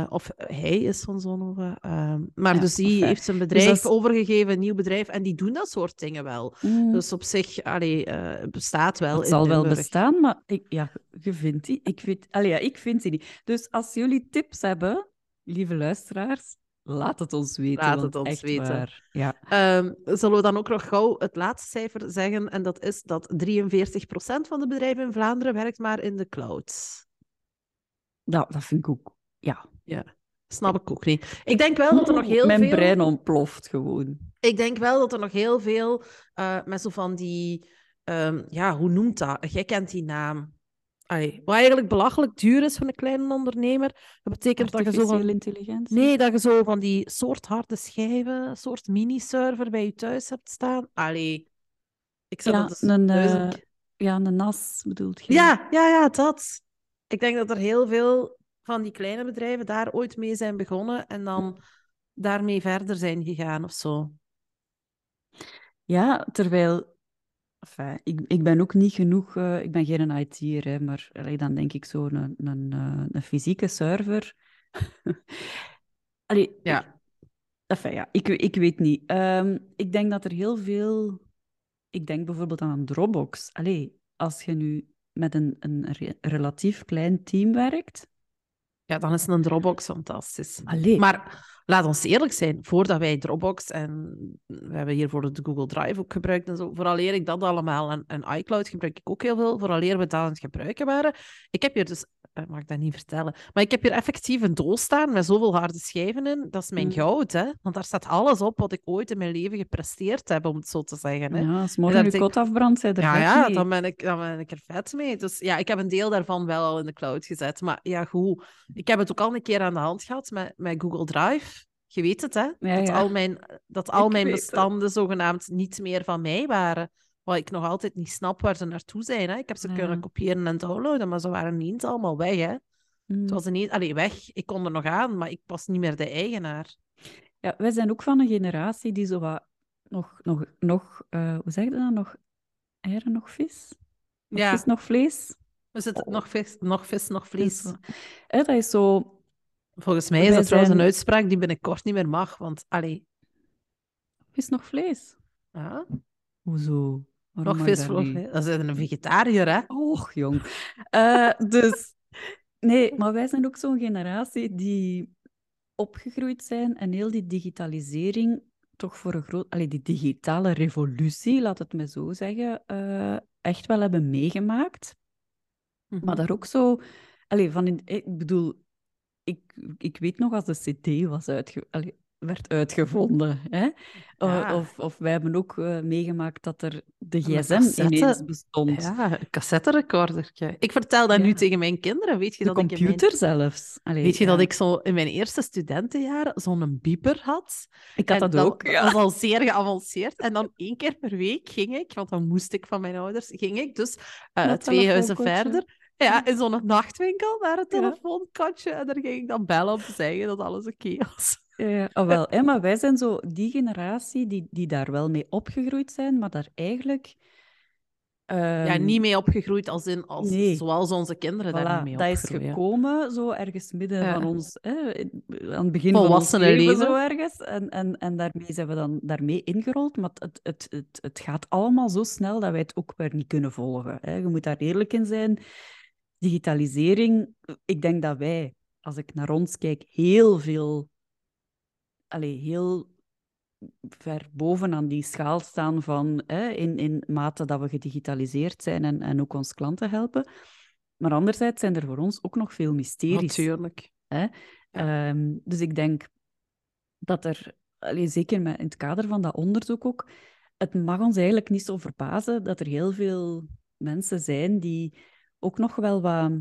of hij is van Zonhoven. ehm, maar Ja, dus die heeft zijn Dus bedrijf is- overgegeven, een nieuw bedrijf. En die doen dat soort dingen wel. Mm, Dus op zich, allee, bestaat wel het in zal wel bestaan, maar ik, ja, je vindt die. Ik, weet, allee, ja, ik vind die niet. Dus als jullie tips hebben, lieve luisteraars, laat het ons weten. Laat het ons weten. waar. Ja. Ehm, zullen we dan ook nog gauw het laatste cijfer zeggen? En dat is dat 43% van de bedrijven in Vlaanderen werkt maar in de cloud. Nou, dat vind ik ook. Ja. Snap ik ook niet. Ik denk wel dat er nog heel Mijn veel... brein ontploft gewoon. Ik denk wel dat er nog heel veel eh, met zo van die... ehm, ja, hoe noemt dat? Jij kent die naam. Allee, wat eigenlijk belachelijk duur is voor een kleine ondernemer. Dat betekent dat je zo van... intelligentie. Nee, dat je zo van die soort harde schijven, een soort mini-server bij je thuis hebt staan. Allee, ik zou Ja, dat dus een, eh, Ja, een NAS bedoelt je? Ja, ja, ja, dat. Ik denk dat er heel veel van die kleine bedrijven daar ooit mee zijn begonnen en dan daarmee verder zijn gegaan of zo. Ja, terwijl... Enfin, ik, ik ben ook niet genoeg... eh, ik ben geen IT'er, hè, maar allee, dan denk ik zo een, een, eh, een fysieke server. allee, Ja. Enfin, ja, ik, ik weet niet. Ehm, ik denk dat er heel veel... Ik denk bijvoorbeeld aan een Dropbox. Allee, als je nu met een, een re- relatief klein team werkt... Ja, dan is een Dropbox fantastisch. Allee, Maar laat ons eerlijk zijn, voordat wij Dropbox en we hebben hiervoor de Google Drive ook gebruikt en zo, vooraleer ik dat allemaal en, en iCloud gebruik ik ook heel veel, vooraleer we dat aan het gebruiken waren. Ik heb hier dus, mag ik dat niet vertellen, maar ik heb hier effectief een doos staan met zoveel harde schijven in. Dat is mijn Mm. goud, hè. Want daar staat alles op wat ik ooit in mijn leven gepresteerd heb, om het zo te zeggen. Hè. ja, als En morgen je ik- kot afbrandt, zij er Ja, ja dan, ben ik, dan ben ik er vet mee. Dus ja, ik heb een deel daarvan wel al in de cloud gezet. Maar ja, goed. Ik heb het ook al een keer aan de hand gehad met, met Google Drive. Je weet het, hè? Ja, dat ja. al mijn, dat al Ik mijn het. bestanden zogenaamd niet meer van mij waren. Wat ik nog altijd niet snap waar ze naartoe zijn. Hè? Ik heb ze Ja. kunnen kopiëren en downloaden, maar ze waren niet eens allemaal weg. Hè? Mm. Het was ineens... Allee, weg. Ik kon er nog aan, maar ik was niet meer de eigenaar. Ja, wij zijn ook van een generatie die zo wat nog, nog, nog eh, hoe zeg je dat? Nog eieren, nog vis? Nog Ja. vis, nog vlees? We zitten Oh. nog vis, nog vis, nog vlees. is Hè, dat is zo... Volgens mij is dat trouwens een uitspraak die binnenkort niet meer mag. Want, allee... Vis, nog vlees? Ja, Hoezo? Nog mag vis, dat is een vegetariër, hè? Och, jong. Eh, dus... Nee, maar wij zijn ook zo'n generatie die opgegroeid zijn en heel die digitalisering toch voor een groot... Allee, die digitale revolutie, laat het me zo zeggen, uh, echt wel hebben meegemaakt. Mm -hmm. Maar daar ook zo... Allee, van in, ik bedoel, ik, ik weet nog als de CD was uitge, allee, werd uitgevonden. Hè? Ja. Of, of wij hebben ook uh, meegemaakt dat er de gsm ineens bestond. Ja, een cassetterecordertje. Ik vertel dat ja. nu tegen mijn kinderen. Weet je de dat computer ik mijn... zelfs. Allee, weet je ja. dat ik zo in mijn eerste studentenjaren zo'n beeper had? Ik had dat, dat ook, Dat was al zeer geavanceerd. En dan één keer per week ging ik, want dan moest ik van mijn ouders, ging ik dus uh, twee huizen verder ja, in zo'n nachtwinkel naar het telefoonkatje. En daar ging ik dan bellen om te zeggen dat alles oké okay was. Ja, oh wel, hè, maar wij zijn zo die generatie die, die daar wel mee opgegroeid zijn, maar daar eigenlijk... Um... Ja, niet mee opgegroeid als in, als, nee. zoals onze kinderen voilà, daar niet mee dat opgroeien. is gekomen, zo ergens midden ja. van ons... Hè, aan het begin Volwassene van ons leven, zo ergens. En, en, en daarmee zijn we dan daarmee ingerold. Maar het, het, het, het gaat allemaal zo snel dat wij het ook weer niet kunnen volgen. Hè. Je moet daar eerlijk in zijn digitalisering, ik denk dat wij, als ik naar ons kijk, heel veel, allee, heel ver bovenaan die schaal staan van hè, in, in mate dat we gedigitaliseerd zijn en, en ook ons klanten helpen. Maar anderzijds zijn er voor ons ook nog veel mysteries. Natuurlijk. Hè? Ja. Um, dus ik denk dat er, allee, zeker met, in het kader van dat onderzoek ook, het mag ons eigenlijk niet zo verbazen dat er heel veel mensen zijn die ook nog wel wat,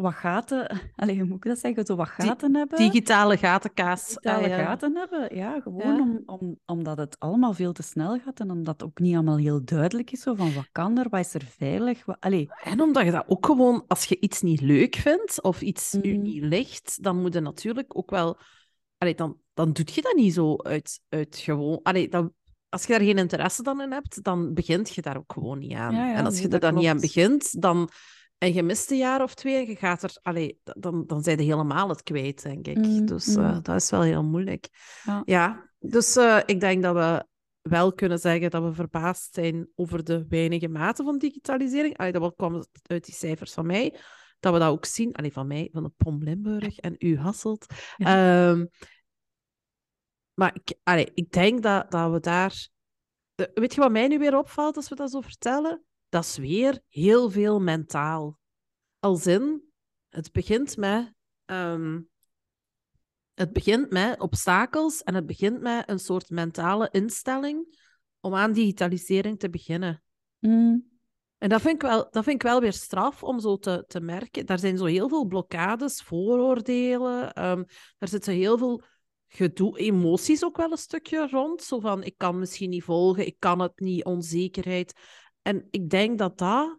wat gaten, allez, hoe moet ik dat zeggen, zo wat gaten Di hebben. Digitale gatenkaas. Digitale ah, ja. gaten hebben, ja, gewoon ja. Om, om, omdat het allemaal veel te snel gaat en omdat het ook niet allemaal heel duidelijk is, zo van wat kan er, wat is er veilig. Wat, allez. En omdat je dat ook gewoon, als je iets niet leuk vindt of iets mm. u niet ligt, dan moet je natuurlijk ook wel... Allee, dan, dan doe je dat niet zo uit, uit gewoon... Allee, dan, als je daar geen interesse dan in hebt, dan begint je daar ook gewoon niet aan. Ja, en als je er dan klopt. niet aan begint, dan, en je mist een jaar of twee en je gaat er... Allee, dan, dan zijn je helemaal het kwijt, denk ik. Mm, dus mm. uh, dat is wel heel moeilijk. Ja. ja dus uh, ik denk dat we wel kunnen zeggen dat we verbaasd zijn over de weinige mate van digitalisering. Allee, dat kwam uit die cijfers van mij. Dat we dat ook zien. Allee, van mij, van de POM Limburg en u Hasselt. Ja. Um, maar ik, allee, ik denk dat, dat we daar... De, weet je wat mij nu weer opvalt als we dat zo vertellen? Dat is weer heel veel mentaal. Als in, het begint met... Um, het begint met obstakels en het begint met een soort mentale instelling om aan digitalisering te beginnen. Mm. En dat vind ik wel, dat vind ik wel weer straf om zo te, te merken. Daar zijn zo heel veel blokkades, vooroordelen. Um, daar zitten heel veel gedoe, emoties ook wel een stukje rond. Zo van, ik kan misschien niet volgen, ik kan het niet, onzekerheid. En ik denk dat dat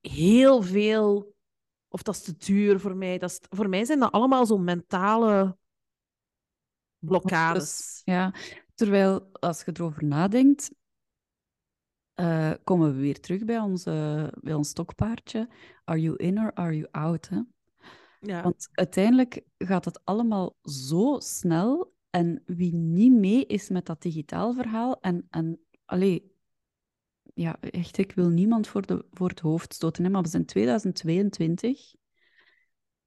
heel veel... Of dat is te duur voor mij. Dat is, voor mij zijn dat allemaal zo mentale blokkades. Ja, terwijl als je erover nadenkt, uh, komen we weer terug bij, onze, bij ons stokpaardje. Are you in or are you out? Hè? Ja. Want uiteindelijk gaat het allemaal zo snel. En wie niet mee is met dat digitaal verhaal. En, en allee, ja, echt, ik wil niemand voor, de, voor het hoofd stoten. Hè, maar we zijn 2022.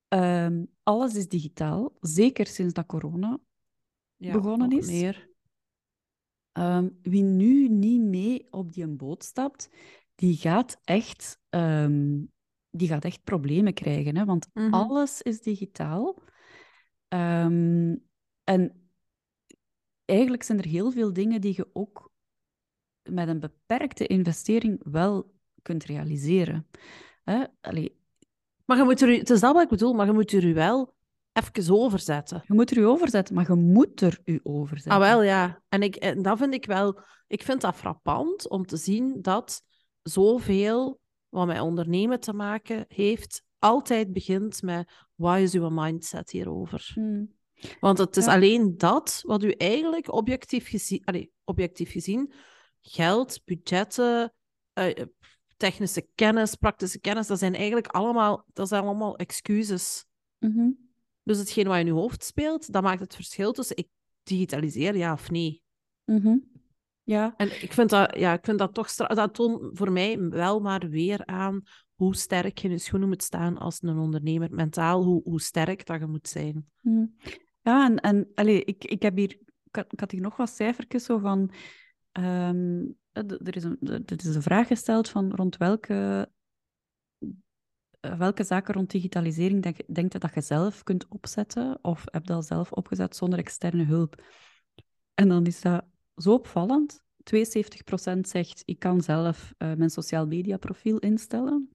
Um, alles is digitaal. Zeker sinds dat corona ja, begonnen is. Meer. Um, wie nu niet mee op die boot stapt, die gaat echt, um, die gaat echt problemen krijgen. Hè? Want Mhm. mm -hmm. alles is digitaal. En eigenlijk zijn er heel veel dingen die je ook met een beperkte investering wel kunt realiseren. Hè? Allee. Maar je moet er, het is dat wat ik bedoel, maar je moet er u wel even overzetten. Je moet er u overzetten, maar je moet er u overzetten. Ah, wel, ja. En, ik, en dat vind ik wel... Ik vind dat frappant om te zien dat zoveel wat met ondernemen te maken heeft, altijd begint met wat is uw mindset hierover? Hmm. Want het is Ja. alleen dat wat u eigenlijk objectief gezien, objectief gezien geld, budgetten, eh, technische kennis, praktische kennis, dat zijn eigenlijk allemaal, dat zijn allemaal excuses. Mhm. Dus hetgeen wat in je hoofd speelt, dat maakt het verschil tussen ik digitaliseer, ja of nee. Mhm. Ja. En ik vind dat, ja, ik vind dat toch... Dat toont voor mij wel maar weer aan hoe sterk je in je schoenen moet staan als een ondernemer. Mentaal, hoe, hoe sterk dat je moet zijn. Hm. Ja, en, en allez, ik, ik heb hier... Ik had, ik had hier nog wat cijfertjes zo van... ehm, er, is een, is een vraag gesteld van rond welke, eh, welke zaken rond digitalisering denk, denk je dat je zelf kunt opzetten of heb je dat zelf opgezet zonder externe hulp? En dan is dat zo opvallend. 72% zegt, ik kan zelf uh, mijn sociaal media profiel instellen.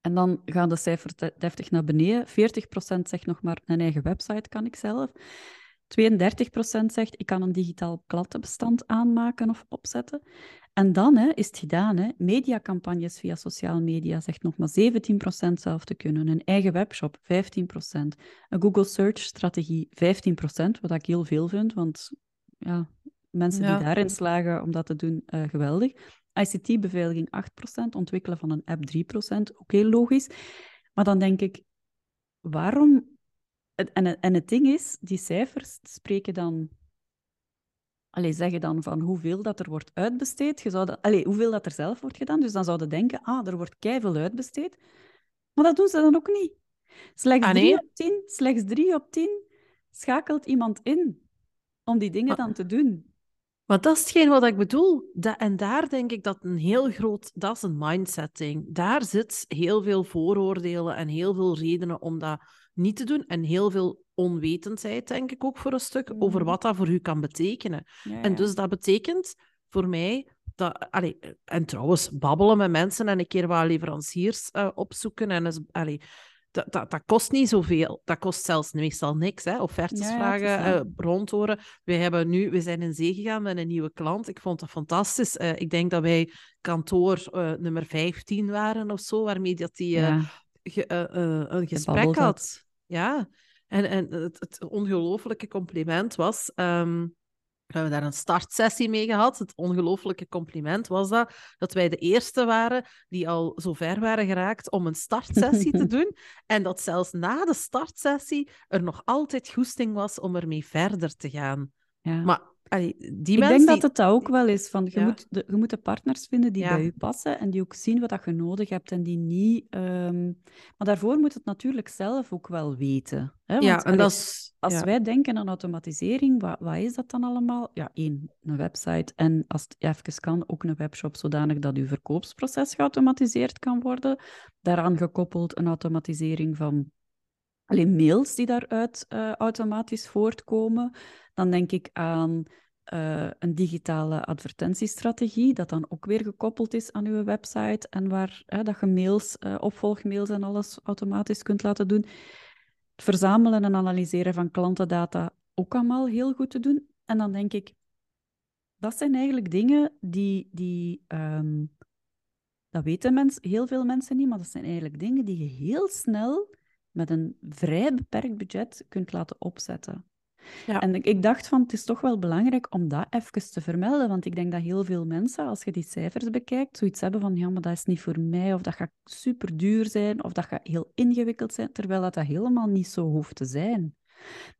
En dan gaan de cijfers deftig naar beneden. 40% zegt nog maar, een eigen website kan ik zelf. 32% zegt, ik kan een digitaal klantenbestand aanmaken of opzetten. En dan hè, is het gedaan. Hè. Mediacampagnes via sociale media zegt nog maar 17% zelf te kunnen. Een eigen webshop, 15%. Een Google Search-strategie, 15%, wat ik heel veel vind, want ja, mensen die daarin slagen om dat te doen, uh, geweldig. ICT-beveiliging 8%, ontwikkelen van een app 3%, ook heel logisch. Maar dan denk ik, waarom... En, en het ding is, die cijfers spreken dan... Allee, zeggen dan van hoeveel dat er wordt uitbesteed. Je zou dat, allee, hoeveel dat er zelf wordt gedaan. Dus dan zouden denken, ah, er wordt keiveel uitbesteed. Maar dat doen ze dan ook niet. Slechts, ah, nee? op 10, slechts 3 op 10 schakelt iemand in om die dingen dan te doen. Maar dat is hetgeen wat ik bedoel. Dat, en daar denk ik dat een heel groot... Dat is een mindsetting. Daar zit heel veel vooroordelen en heel veel redenen om dat niet te doen. En heel veel onwetendheid, denk ik ook voor een stuk, over wat dat voor u kan betekenen. En dus dat betekent voor mij... Dat, allee, en trouwens, babbelen met mensen en een keer wat leveranciers uh, opzoeken. En, allee, dat, dat, dat, kost niet zoveel. Dat kost zelfs meestal niks. Hè? Offertes vragen, ja, uh, rondhoren. We, hebben nu, we zijn in zee gegaan met een nieuwe klant. Ik vond dat fantastisch. Uh, ik denk dat wij kantoor nummer 15 waren of zo, waarmee dat die ge, een gesprek had. Ja, en, en het, het ongelofelijke compliment was... Um, we hebben daar een startsessie mee gehad. Het ongelooflijke compliment was dat, dat wij de eerste waren die al zo ver waren geraakt om een startsessie te doen. En dat zelfs na de startsessie er nog altijd goesting was om ermee verder te gaan. Ja. Maar die ik denk dat het dat ook wel is. Van, je, moet de, je moet de partners vinden die bij je passen en die ook zien wat je nodig hebt en die niet... Um... Maar daarvoor moet het natuurlijk zelf ook wel weten. Hè? Want, ja, en dat is... Als wij denken aan automatisering, wat, wat is dat dan allemaal? Ja, één, een website en als het even kan, ook een webshop zodanig dat uw verkoopsproces geautomatiseerd kan worden. Daaraan gekoppeld een automatisering van alleen mails die daaruit uh, automatisch voortkomen. Dan denk ik aan uh, een digitale advertentiestrategie, dat dan ook weer gekoppeld is aan uw website en waar dat je mails, uh, opvolgmails en alles automatisch kunt laten doen. Het verzamelen en analyseren van klantendata ook allemaal heel goed te doen. En dan denk ik, dat zijn eigenlijk dingen die, die um, dat weten mensen, heel veel mensen niet, maar dat zijn eigenlijk dingen die je heel snel met een vrij beperkt budget kunt laten opzetten. Ja. En ik dacht van, het is toch wel belangrijk om dat even te vermelden, want ik denk dat heel veel mensen, als je die cijfers bekijkt, zoiets hebben van, ja, maar dat is niet voor mij, of dat gaat super duur zijn, of dat gaat heel ingewikkeld zijn, terwijl dat, dat helemaal niet zo hoeft te zijn.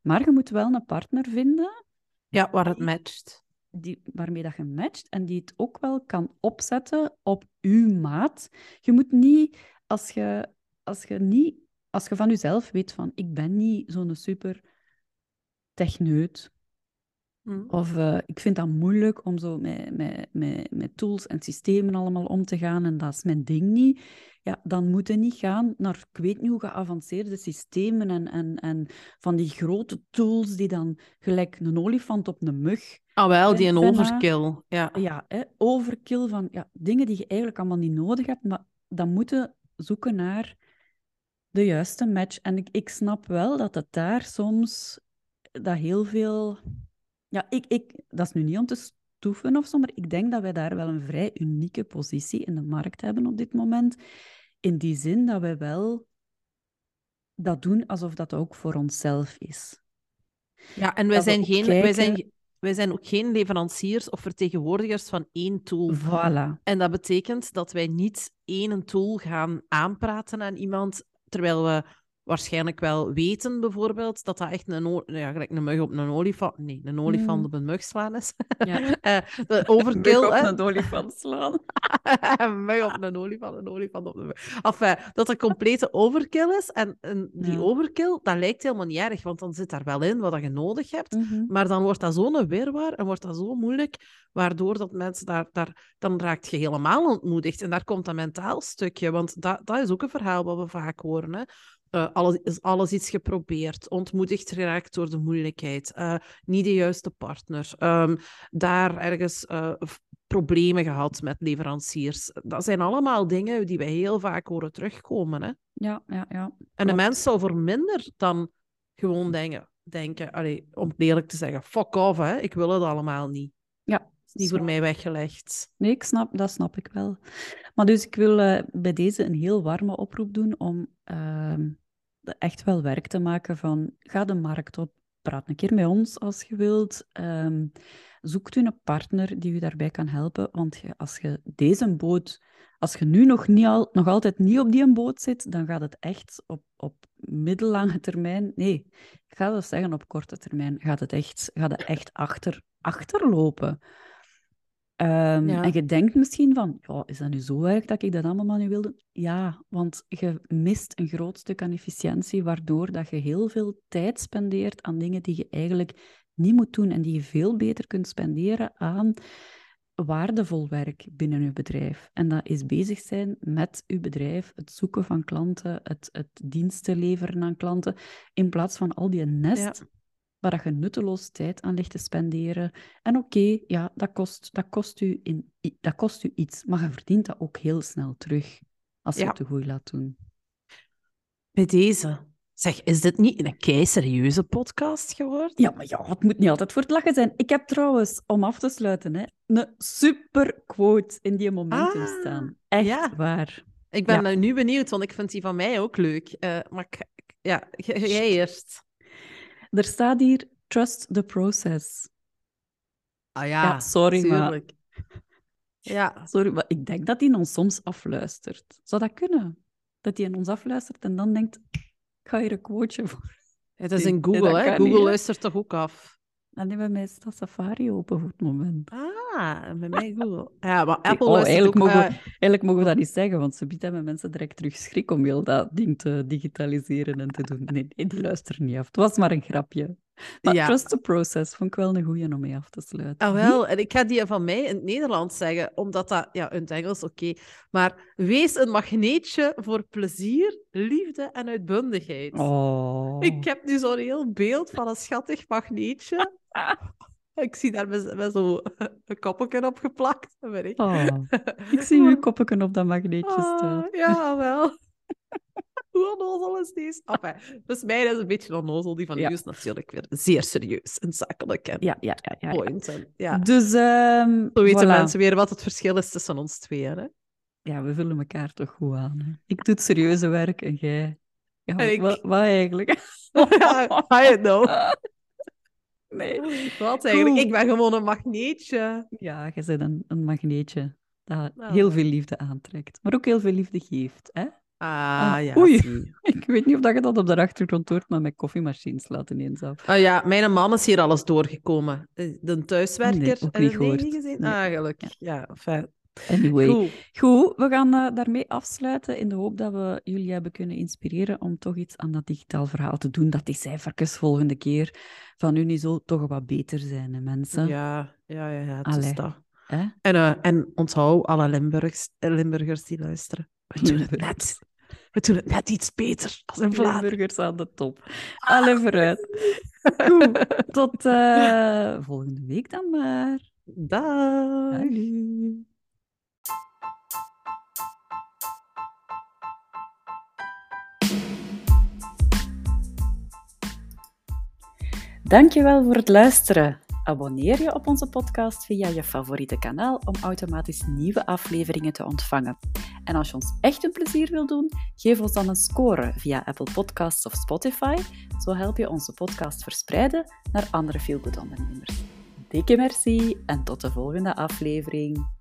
Maar je moet wel een partner vinden... Ja, waar het matcht. Die, waarmee dat je matcht en die het ook wel kan opzetten op uw maat. Je moet niet, als je, als je niet als je van jezelf weet van, ik ben niet zo'n super techneut, mm. of uh, ik vind dat moeilijk om zo met, met, met, met tools en systemen allemaal om te gaan en dat is mijn ding niet, ja, dan moet je niet gaan naar, ik weet niet hoe geavanceerde systemen en, en, en van die grote tools die dan gelijk een olifant op een mug... Ah, wel, die een overkill. Ja, ja hè, overkill van ja, dingen die je eigenlijk allemaal niet nodig hebt, maar dan moeten zoeken naar de juiste match. En ik, ik snap wel dat het daar soms dat heel veel. Ja, ik, ik, dat is nu niet om te stoeven of zo, maar ik denk dat wij daar wel een vrij unieke positie in de markt hebben op dit moment. In die zin dat wij wel dat doen alsof dat ook voor onszelf is. Ja, en wij zijn, geen, wij, zijn, wij zijn ook geen leveranciers of vertegenwoordigers van één tool. Voilà. En dat betekent dat wij niet één tool gaan aanpraten aan iemand terwijl we waarschijnlijk wel weten, bijvoorbeeld, dat dat echt een, ja, gelijk een mug op een olifant... Nee, een olifant mm. op een mug slaan is. Ja. uh, de overkill. Mug op een olifant slaan. een mug op een olifant, een olifant op een mug. Enfin, dat er complete overkill is. En, en die overkill, dat lijkt helemaal niet erg, want dan zit daar wel in wat je nodig hebt. Mhm. Maar dan wordt dat zo'n weerwaar en wordt dat zo moeilijk, waardoor dat mensen daar... daar dan raakt je helemaal ontmoedigd. En daar komt dat mentaal stukje, want dat, dat is ook een verhaal wat we vaak horen. Hè? Uh, alles, is alles iets geprobeerd, ontmoedigd geraakt door de moeilijkheid, uh, niet de juiste partner, um, daar ergens uh, problemen gehad met leveranciers. Dat zijn allemaal dingen die we heel vaak horen terugkomen. Hè? Ja, ja, ja. En de mens zou voor minder dan gewoon denken, denken allee, om eerlijk te zeggen, fuck off, hè? ik wil het allemaal niet. Ja, niet voor mij weggelegd. Nee, ik snap, dat snap ik wel. Maar dus ik wil uh, bij deze een heel warme oproep doen om uh, echt wel werk te maken van ga de markt op, praat een keer met ons als je wilt. Um, zoekt u een partner die u daarbij kan helpen, want je, als je deze boot, als je nu nog, niet al, nog altijd niet op die boot zit, dan gaat het echt op, op middellange termijn, nee, ik ga dat zeggen op korte termijn, gaat het echt, gaat het echt achter, achterlopen. Um, En je denkt misschien van, ja, is dat nu zo erg dat ik dat allemaal nu wilde? Ja, want je mist een groot stuk aan efficiëntie, waardoor dat je heel veel tijd spendeert aan dingen die je eigenlijk niet moet doen en die je veel beter kunt spenderen aan waardevol werk binnen je bedrijf. En dat is bezig zijn met je bedrijf, het zoeken van klanten, het, het diensten leveren aan klanten, in plaats van al die nest waar je nutteloos tijd aan ligt te spenderen. En oké, ja, dat kost, dat, kost u in, dat kost u iets, maar je verdient dat ook heel snel terug als je het te goed laat doen. Bij deze. Zeg, is dit niet een kei serieuze podcast geworden? Ja, maar ja, het moet niet altijd voor het lachen zijn. Ik heb trouwens, om af te sluiten, hè, een super quote in die momentum ah, staan. Echt waar. Ik ben ja. nu benieuwd, want ik vind die van mij ook leuk. Uh, maar ja, jij eerst. Er staat hier, trust the process. Ah ja, sorry, maar... Ja. Sorry, maar ik denk dat hij ons soms afluistert. Zou dat kunnen? Dat hij ons afluistert en dan denkt, ik ga hier een quoteje voor. Het is in Google, hè? Google luistert toch ook af? En die bij mij staat Safari open voor het moment. Ah, bij mij Google. Ja, maar Apple oh, eigenlijk ook... Mogen, we, eigenlijk mogen we dat niet zeggen, want ze biedt hebben mensen direct terug schrik om heel dat ding te digitaliseren en te doen. Nee, nee die luisteren niet af. Het was maar een grapje. Maar ja. trust the process vond ik wel een goeie om mee af te sluiten. Ah, wel. En ik ga die van mij in het Nederlands zeggen, omdat dat... Ja, in het Engels, oké. Maar wees een magneetje voor plezier, liefde en uitbundigheid. Oh. Ik heb nu zo'n heel beeld van een schattig magneetje. Ik zie daar met, met zo'n koppelken op geplakt. Ik. Oh, ik zie uw koppelken op dat magneetje ah, staan. ja, wel. Hoe onnozel is deze? Enfin, dus mij is een beetje onnozel. Die van ja. u is natuurlijk weer zeer serieus en zakelijk. En ja, ja, ja. ja, ja. ja. Dus, um, Zo weten mensen weer wat het verschil is tussen ons tweeën. Hè? Ja, we vullen elkaar toch goed aan. Hè? Ik doe het serieuze werk en jij... Ja, ik... wat, wat eigenlijk? I don't know. Nee. Wat eigenlijk? Ik ben gewoon een magneetje. Ja, je bent een, een magneetje dat heel veel liefde aantrekt, maar ook heel veel liefde geeft. Hè? Ah, ah ja. Oei, ik weet niet of dat je dat op de achtergrond hoort, maar met koffiemachines laten ineens af. Ah ja, mijn man is hier alles doorgekomen. De thuiswerker. Nee, ook niet gehoord. Niet gezien? Nee. Ah, gelukkig. Ja, fijn. Anyway, goed. goed we gaan uh, daarmee afsluiten in de hoop dat we jullie hebben kunnen inspireren om toch iets aan dat digitaal verhaal te doen, dat die cijfertjes volgende keer van nu niet zo toch wat beter zijn, hè, mensen. Ja, ja, ja, ja het is dat. En, uh, en onthoud alle Limburgers, Limburgers die luisteren. We doen het net. We doen het net iets beter als een Limburgers aan de top. Alle vooruit. Goed, tot uh, volgende week dan maar. Dag. Dankjewel voor het luisteren. Abonneer je op onze podcast via je favoriete kanaal om automatisch nieuwe afleveringen te ontvangen. En als je ons echt een plezier wil doen, geef ons dan een score via Apple Podcasts of Spotify. Zo help je onze podcast verspreiden naar andere feelgood ondernemers. Dikke merci en tot de volgende aflevering.